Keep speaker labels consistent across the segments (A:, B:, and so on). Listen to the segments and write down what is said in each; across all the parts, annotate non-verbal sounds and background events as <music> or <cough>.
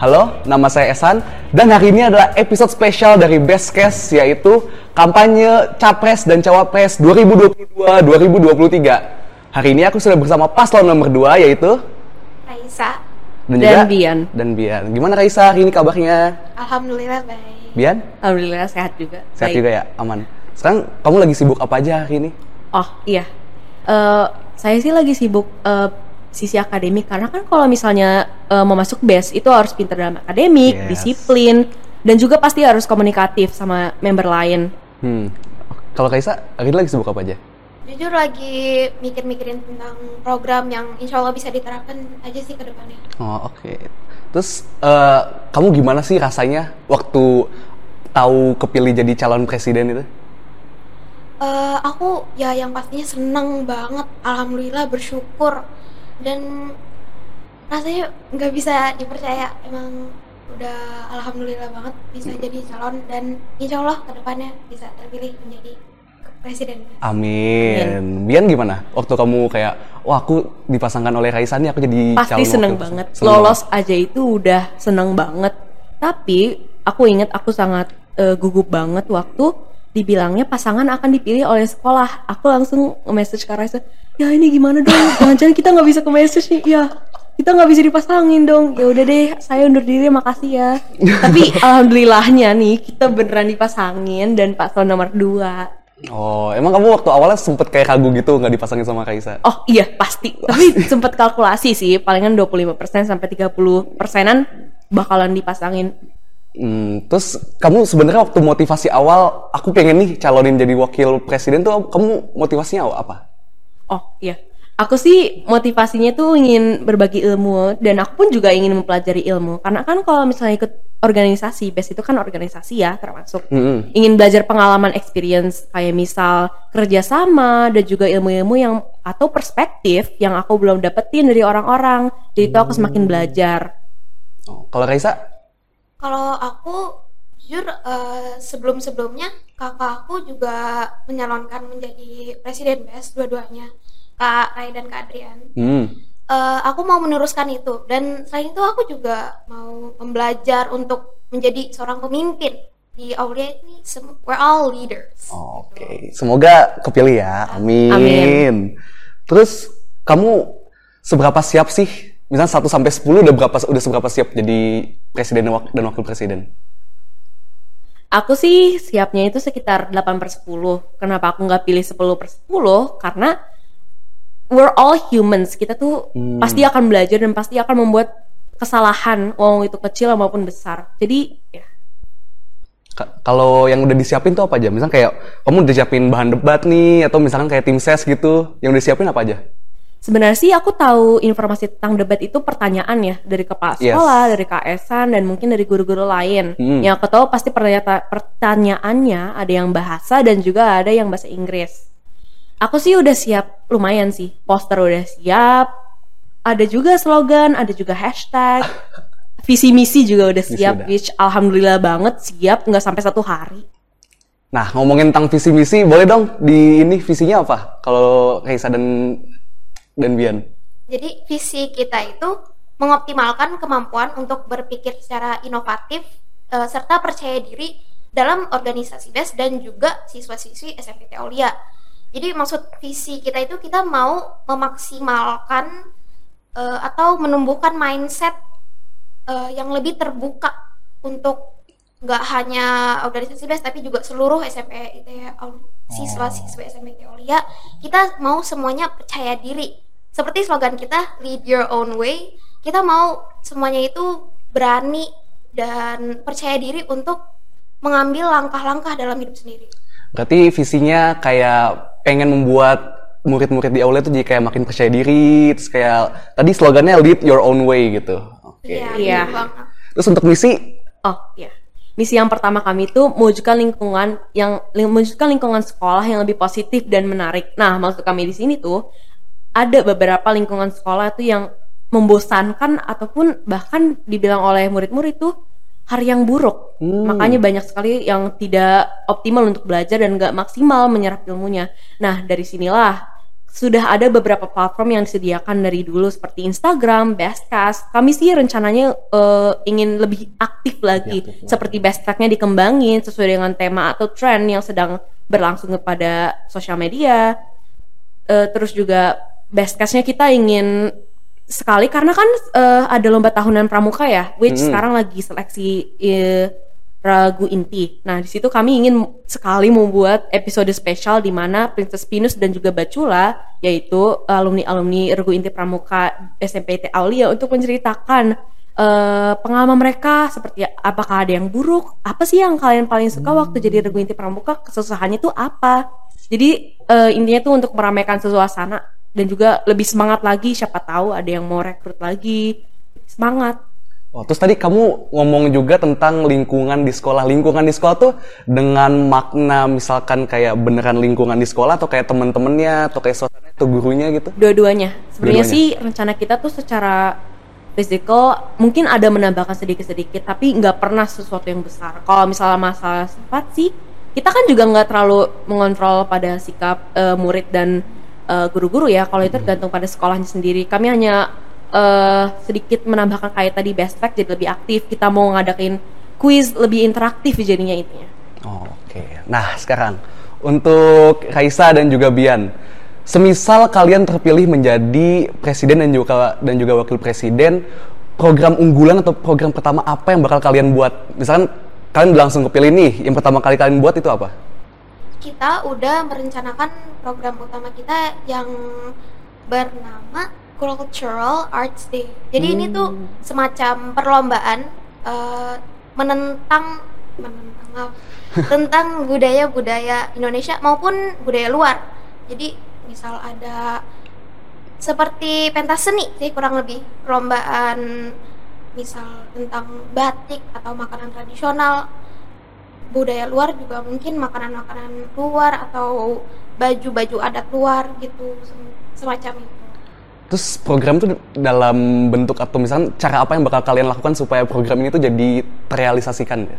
A: Halo, nama saya Esan dan hari ini adalah episode spesial dari Best Case yaitu kampanye Capres dan Cawapres 2022-2023. Hari ini aku sudah bersama paslon nomor 2 yaitu
B: Raisa,
A: dan,
C: Dan
A: juga
C: Bian.
A: Dan Bian. Gimana Raisa hari ini kabarnya?
B: alhamdulillah baik.
A: Bian?
C: Alhamdulillah sehat juga.
A: Sehat
C: Baik.
A: juga ya? Aman. Sekarang kamu lagi sibuk apa aja hari ini?
C: Oh iya, Eh, saya sih lagi sibuk eh, sisi akademik karena kan kalau misalnya eh, mau masuk BES itu harus pintar dalam akademik,
A: Yes.
C: disiplin, dan juga pasti harus komunikatif sama member lain.
A: Hmm. Kalau hari ini lagi sibuk apa aja?
B: Jujur lagi mikir-mikirin tentang program yang insya Allah bisa diterapkan aja sih ke depannya.
A: Oh oke. Terus eh, kamu gimana sih rasanya waktu tahu kepilih jadi calon presiden itu?
B: Eh, aku ya yang pastinya seneng banget, alhamdulillah bersyukur dan rasanya nggak bisa dipercaya emang udah alhamdulillah banget bisa jadi calon dan insya Allah ke depannya bisa terpilih menjadi presiden.
A: Amin. Bian gimana? Waktu kamu kayak, wah aku dipasangkan oleh Raisa nih aku jadi
C: Pasti
A: calon
C: seneng
A: wakil
C: banget.
A: presiden." Seneng
C: Lolos aja itu udah seneng banget. Tapi aku inget aku sangat eh, gugup banget waktu dibilangnya pasangan akan dipilih oleh sekolah. Aku langsung nge-message ke Raisa, ya ini gimana dong? Jangan-jangan kita nggak bisa ke message nih. Ya kita nggak bisa dipasangin dong. Ya udah deh, saya undur diri, makasih ya. <laughs> Tapi alhamdulillahnya nih kita beneran dipasangin dan paslon nomor 2
A: Oh, emang kamu waktu awalnya sempet kayak ragu gitu nggak dipasangin sama Raisa?
C: Oh iya pasti. Tapi <laughs> sempet kalkulasi sih, palingan 25% sampai 30 persenan bakalan dipasangin.
A: Hmm, terus kamu sebenarnya waktu motivasi awal, aku pengen nih calonin jadi wakil presiden tuh kamu motivasinya apa?
C: Oh iya. Aku sih motivasinya tuh ingin berbagi ilmu dan aku pun juga ingin mempelajari ilmu. Karena kan kalau misalnya ikut organisasi, BES itu kan organisasi ya termasuk.
A: Hmm.
C: Ingin belajar pengalaman experience kayak misal kerjasama dan juga ilmu-ilmu yang atau perspektif yang aku belum dapetin dari orang-orang. Jadi itu aku semakin belajar.
A: Oh, kalau Raisa?
B: Kalau aku jujur eh, sebelum-sebelumnya kakak aku juga menyalonkan menjadi presiden BES dua-duanya Kak Rai dan Kak Adrian.
A: Hmm.
B: Eh, aku mau meneruskan itu dan selain itu aku juga mau belajar untuk menjadi seorang pemimpin di Aulia ini we're all leaders.
A: Oh, Oke, semoga kepilih ya. Amin.
C: Amin.
A: Terus kamu seberapa siap sih? Misalnya 1 sampai 10 udah berapa udah seberapa siap jadi presiden dan wak- dan wakil presiden?
C: Aku sih siapnya itu sekitar 8 per 10. Kenapa aku nggak pilih 10 per 10? Karena we're all humans. Kita tuh
A: Hmm.
C: pasti akan belajar dan pasti akan membuat kesalahan, mau itu kecil maupun besar. Jadi ya
A: Ka- Kalau yang udah disiapin tuh apa aja? Misalnya kayak kamu udah siapin bahan debat nih atau misalkan kayak tim ses gitu, yang udah disiapin apa aja?
C: Sebenarnya sih aku tahu informasi tentang debat itu pertanyaan ya dari kepala
A: Yes.
C: sekolah, dari KS-an dan mungkin dari guru-guru lain.
A: Hmm.
C: Yang aku tahu pasti pertanya- pertanyaannya ada yang bahasa dan juga ada yang bahasa Inggris. Aku sih udah siap lumayan sih. Poster udah siap. Ada juga slogan, ada juga hashtag. <laughs> Visi misi juga udah siap, which alhamdulillah banget siap nggak sampai satu hari.
A: Nah, ngomongin tentang visi misi, boleh dong di ini visinya apa? Kalau Raisa dan dan Bian.
B: Jadi visi kita itu mengoptimalkan kemampuan untuk berpikir secara inovatif eh, serta percaya diri dalam organisasi BES dan juga siswa-siswi SMPT Aulia. Jadi maksud visi kita itu kita mau memaksimalkan eh, atau menumbuhkan mindset eh, yang lebih terbuka untuk nggak hanya organisasi BES tapi juga seluruh SMP siswa-siswa SMP Aulia kita mau semuanya percaya diri seperti slogan kita lead your own way kita mau semuanya itu berani dan percaya diri untuk mengambil langkah-langkah dalam hidup sendiri
A: Berarti visinya kayak pengen membuat murid-murid di aula itu jadi kayak makin percaya diri, terus kayak tadi slogannya lead your own way gitu. Oke.
B: Iya,
C: Iya.
B: banget.
A: Terus untuk misi,
C: Oh iya. misi yang pertama kami itu mewujudkan lingkungan yang mewujudkan lingkungan sekolah yang lebih positif dan menarik. Nah, maksud kami di sini tuh ada beberapa lingkungan sekolah tuh yang membosankan ataupun bahkan dibilang oleh murid-murid tuh hari yang buruk. Makanya banyak sekali yang tidak optimal untuk belajar dan nggak maksimal menyerap ilmunya. Nah, dari sinilah sudah ada beberapa platform yang disediakan dari dulu seperti Instagram, Bestcast. Kami sih rencananya eh, ingin lebih aktif lagi,
A: aktif lagi.
C: seperti Bestcast-nya dikembangin sesuai dengan tema atau tren yang sedang berlangsung kepada sosial media. Eh, terus juga Bestcast-nya kita ingin sekali karena kan eh, ada lomba tahunan pramuka ya, which
A: Mm-mm.
C: sekarang lagi seleksi eh, ragu inti. Nah, di situ kami ingin sekali membuat episode spesial di mana Princess Pinus dan juga Bacula, yaitu alumni-alumni Regu Inti Pramuka SMPT Aulia untuk menceritakan eh, pengalaman mereka seperti apakah ada yang buruk, apa sih yang kalian paling suka waktu jadi Regu Inti Pramuka, kesusahannya tuh apa. Jadi eh, intinya tuh untuk meramaikan suasana dan juga lebih semangat lagi siapa tahu ada yang mau rekrut lagi. Semangat.
A: Oh, terus tadi kamu ngomong juga tentang lingkungan di sekolah. Lingkungan di sekolah tuh dengan makna misalkan kayak beneran lingkungan di sekolah atau kayak temen-temennya atau kayak suasana atau gurunya gitu.
C: Dua-duanya. Sebenarnya
A: Dua-duanya.
C: sih rencana kita tuh secara physical mungkin ada menambahkan sedikit-sedikit tapi nggak pernah sesuatu yang besar. Kalau misalnya masalah sifat sih kita kan juga nggak terlalu mengontrol pada sikap eh, murid dan eh, guru-guru ya. Kalau itu tergantung pada sekolahnya sendiri. Kami hanya eh, sedikit menambahkan kayak tadi best fact jadi lebih aktif. Kita mau ngadain quiz lebih interaktif jadinya intinya.
A: Oh, Oke. Nah, sekarang untuk Raisa dan juga Bian. Semisal kalian terpilih menjadi presiden dan juga dan juga wakil presiden, program unggulan atau program pertama apa yang bakal kalian buat? Misalkan kalian langsung kepilih nih, yang pertama kali kalian buat itu apa?
B: Kita udah merencanakan program utama kita yang bernama Cultural Arts Day. Jadi ini tuh semacam perlombaan eh, menentang menentang apa? <laughs> tentang budaya-budaya Indonesia maupun budaya luar. Jadi misal ada seperti pentas seni sih kurang lebih perlombaan misal tentang batik atau makanan tradisional budaya luar juga mungkin makanan-makanan luar atau baju-baju adat luar gitu sem- semacam itu.
A: Terus program itu dalam bentuk atau misalkan cara apa yang bakal kalian lakukan supaya program ini tuh jadi terrealisasikan ya?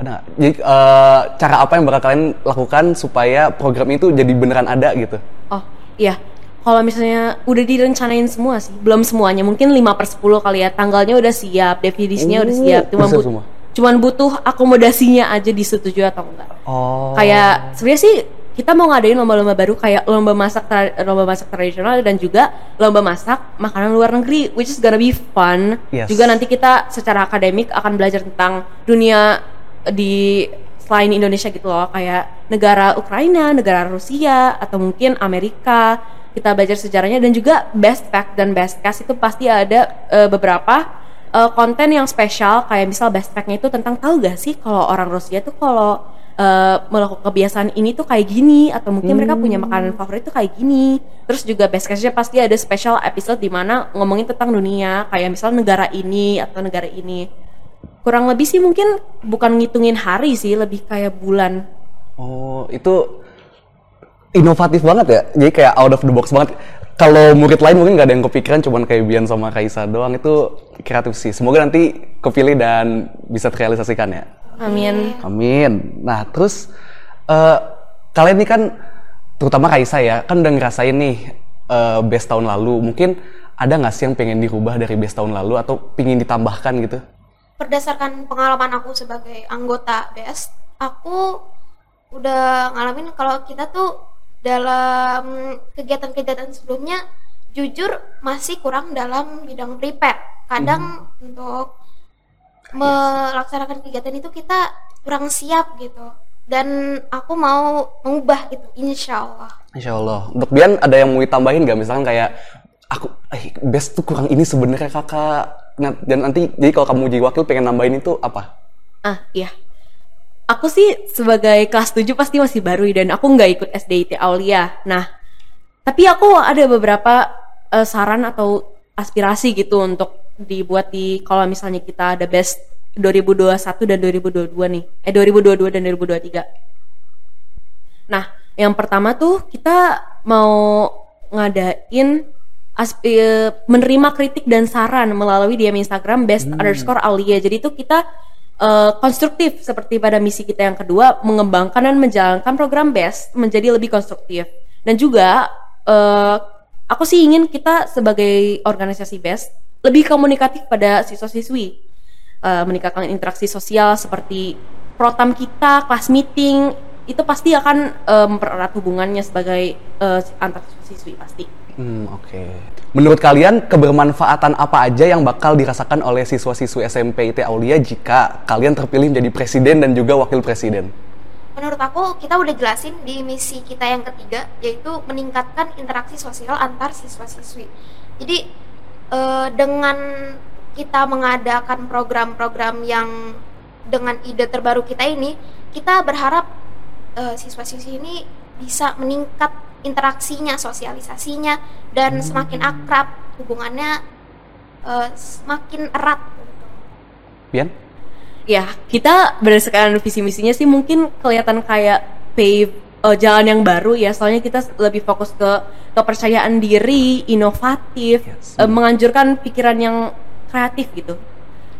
A: Ada? Jadi eh, cara apa yang bakal kalian lakukan supaya program itu jadi beneran ada gitu?
C: Oh iya, kalau misalnya udah direncanain semua sih, belum semuanya, mungkin 5 per 10 kali ya, tanggalnya udah siap, definisinya udah siap, cuman,
A: udah
C: but-
A: semua.
C: Cuman butuh akomodasinya aja disetujui atau enggak.
A: Oh.
C: Kayak sebenarnya sih kita mau ngadain lomba-lomba baru kayak lomba masak lomba masak tradisional dan juga lomba masak makanan luar negeri which is gonna be fun.
A: Yes.
C: Juga nanti kita secara akademik akan belajar tentang dunia di selain Indonesia gitu loh kayak negara Ukraina, negara Rusia atau mungkin Amerika. Kita belajar sejarahnya dan juga best fact dan best cast itu pasti ada eh, beberapa eh, konten yang spesial kayak misal best fact-nya itu tentang tahu gak sih kalau orang Rusia tuh kalau eh, melakukan kebiasaan ini tuh kayak gini atau mungkin mereka punya makanan favorit tuh kayak gini. Terus juga best case-nya pasti ada special episode di mana ngomongin tentang dunia kayak misal negara ini atau negara ini. Kurang lebih sih mungkin bukan ngitungin hari sih, lebih kayak bulan.
A: Oh, itu inovatif banget ya. Jadi kayak out of the box banget. Kalau murid lain mungkin nggak ada yang kepikiran, cuman kayak Bian sama Kaisa doang itu kreatif sih. Semoga nanti kepilih dan bisa terrealisasikan ya.
C: Amin.
A: Amin. Nah, terus eh, kalian ini kan terutama Kaisa ya, kan udah ngerasain nih eh, best tahun lalu. Mungkin ada nggak sih yang pengen dirubah dari best tahun lalu atau pingin ditambahkan gitu?
B: Berdasarkan pengalaman aku sebagai anggota BES, aku udah ngalamin kalau kita tuh dalam kegiatan-kegiatan sebelumnya jujur masih kurang dalam bidang prepare. Kadang untuk melaksanakan kegiatan itu kita kurang siap gitu. Dan aku mau mengubah gitu, insya Allah.
A: Insya Allah. Untuk Bian ada yang mau ditambahin nggak? Misalkan kayak aku, eh, best tuh kurang ini sebenarnya kakak. Nah, dan nanti jadi kalau kamu jadi wakil pengen nambahin itu apa?
C: Ah, iya. Aku sih sebagai kelas 7 pasti masih baru dan aku nggak ikut SDIT Aulia. Nah, tapi aku ada beberapa eh, saran atau aspirasi gitu untuk dibuat di kalau misalnya kita ada best 2021 dan 2022 nih. Eh 2022 dan 2023. Nah, yang pertama tuh kita mau ngadain aspi, menerima kritik dan saran melalui DM Instagram best underscore Aulia. Jadi itu kita eh, konstruktif seperti pada misi kita yang kedua mengembangkan dan menjalankan program best menjadi lebih konstruktif. Dan juga eh, aku sih ingin kita sebagai organisasi best lebih komunikatif pada siswa-siswi Eh, meningkatkan interaksi sosial seperti protam kita, kelas meeting itu pasti akan eh, mempererat hubungannya sebagai eh, antar siswi pasti.
A: Hmm, oke. Menurut kalian kebermanfaatan apa aja yang bakal dirasakan oleh siswa-siswi SMP IT Aulia jika kalian terpilih menjadi presiden dan juga wakil presiden?
B: Menurut aku kita udah jelasin di misi kita yang ketiga yaitu meningkatkan interaksi sosial antar siswa-siswi. Jadi eh, dengan kita mengadakan program-program yang dengan ide terbaru kita ini, kita berharap eh, siswa-siswi ini bisa meningkat interaksinya, sosialisasinya dan semakin akrab hubungannya eh, semakin erat.
A: Bian?
C: Ya, kita berdasarkan visi misinya sih mungkin kelihatan kayak pave eh, jalan yang baru ya. Soalnya kita lebih fokus ke kepercayaan diri, inovatif,
A: Yes.
C: eh, menganjurkan pikiran yang kreatif gitu.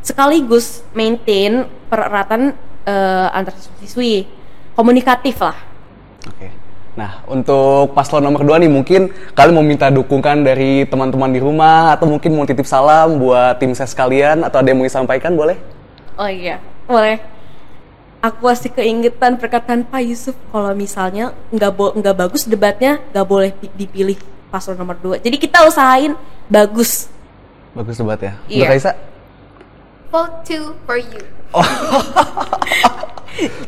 C: Sekaligus maintain pereratan eh, antar siswi, komunikatif lah.
A: Oke. Nah, untuk paslon nomor 2 nih mungkin kalian mau minta dukungan dari teman-teman di rumah atau mungkin mau titip salam buat tim ses kalian atau ada yang mau disampaikan boleh?
C: Oh iya, boleh. Aku masih keingetan perkataan Pak Yusuf kalau misalnya nggak bo- nggak bagus debatnya nggak boleh pi- dipilih paslon nomor 2. Jadi kita usahain bagus.
A: Bagus debat ya.
C: Iya.
A: Untuk?
B: Vote two for you. <laughs>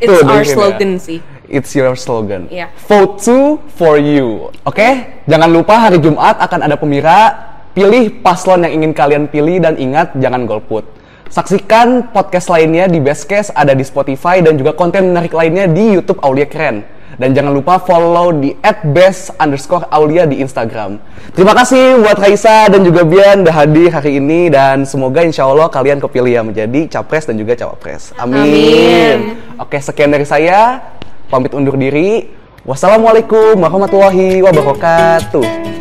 C: It's
A: Tuh,
C: our
A: ya.
C: slogan sih.
A: It's your slogan.
C: Iya.
A: Vote to for you. Oke, jangan lupa hari Jumat akan ada pemira. Pilih paslon yang ingin kalian pilih dan ingat jangan golput. Saksikan podcast lainnya di Bestcase ada di Spotify dan juga konten menarik lainnya di YouTube Aulia Keren. Dan jangan lupa follow di @best underscore Aulia di Instagram. Terima kasih buat Raisa dan juga Bian udah hadir hari ini dan semoga insya Allah kalian kepilih ya menjadi capres dan juga cawapres. Amin. Oke, sekian dari saya. Pamit undur diri. Wassalamualaikum warahmatullahi wabarakatuh.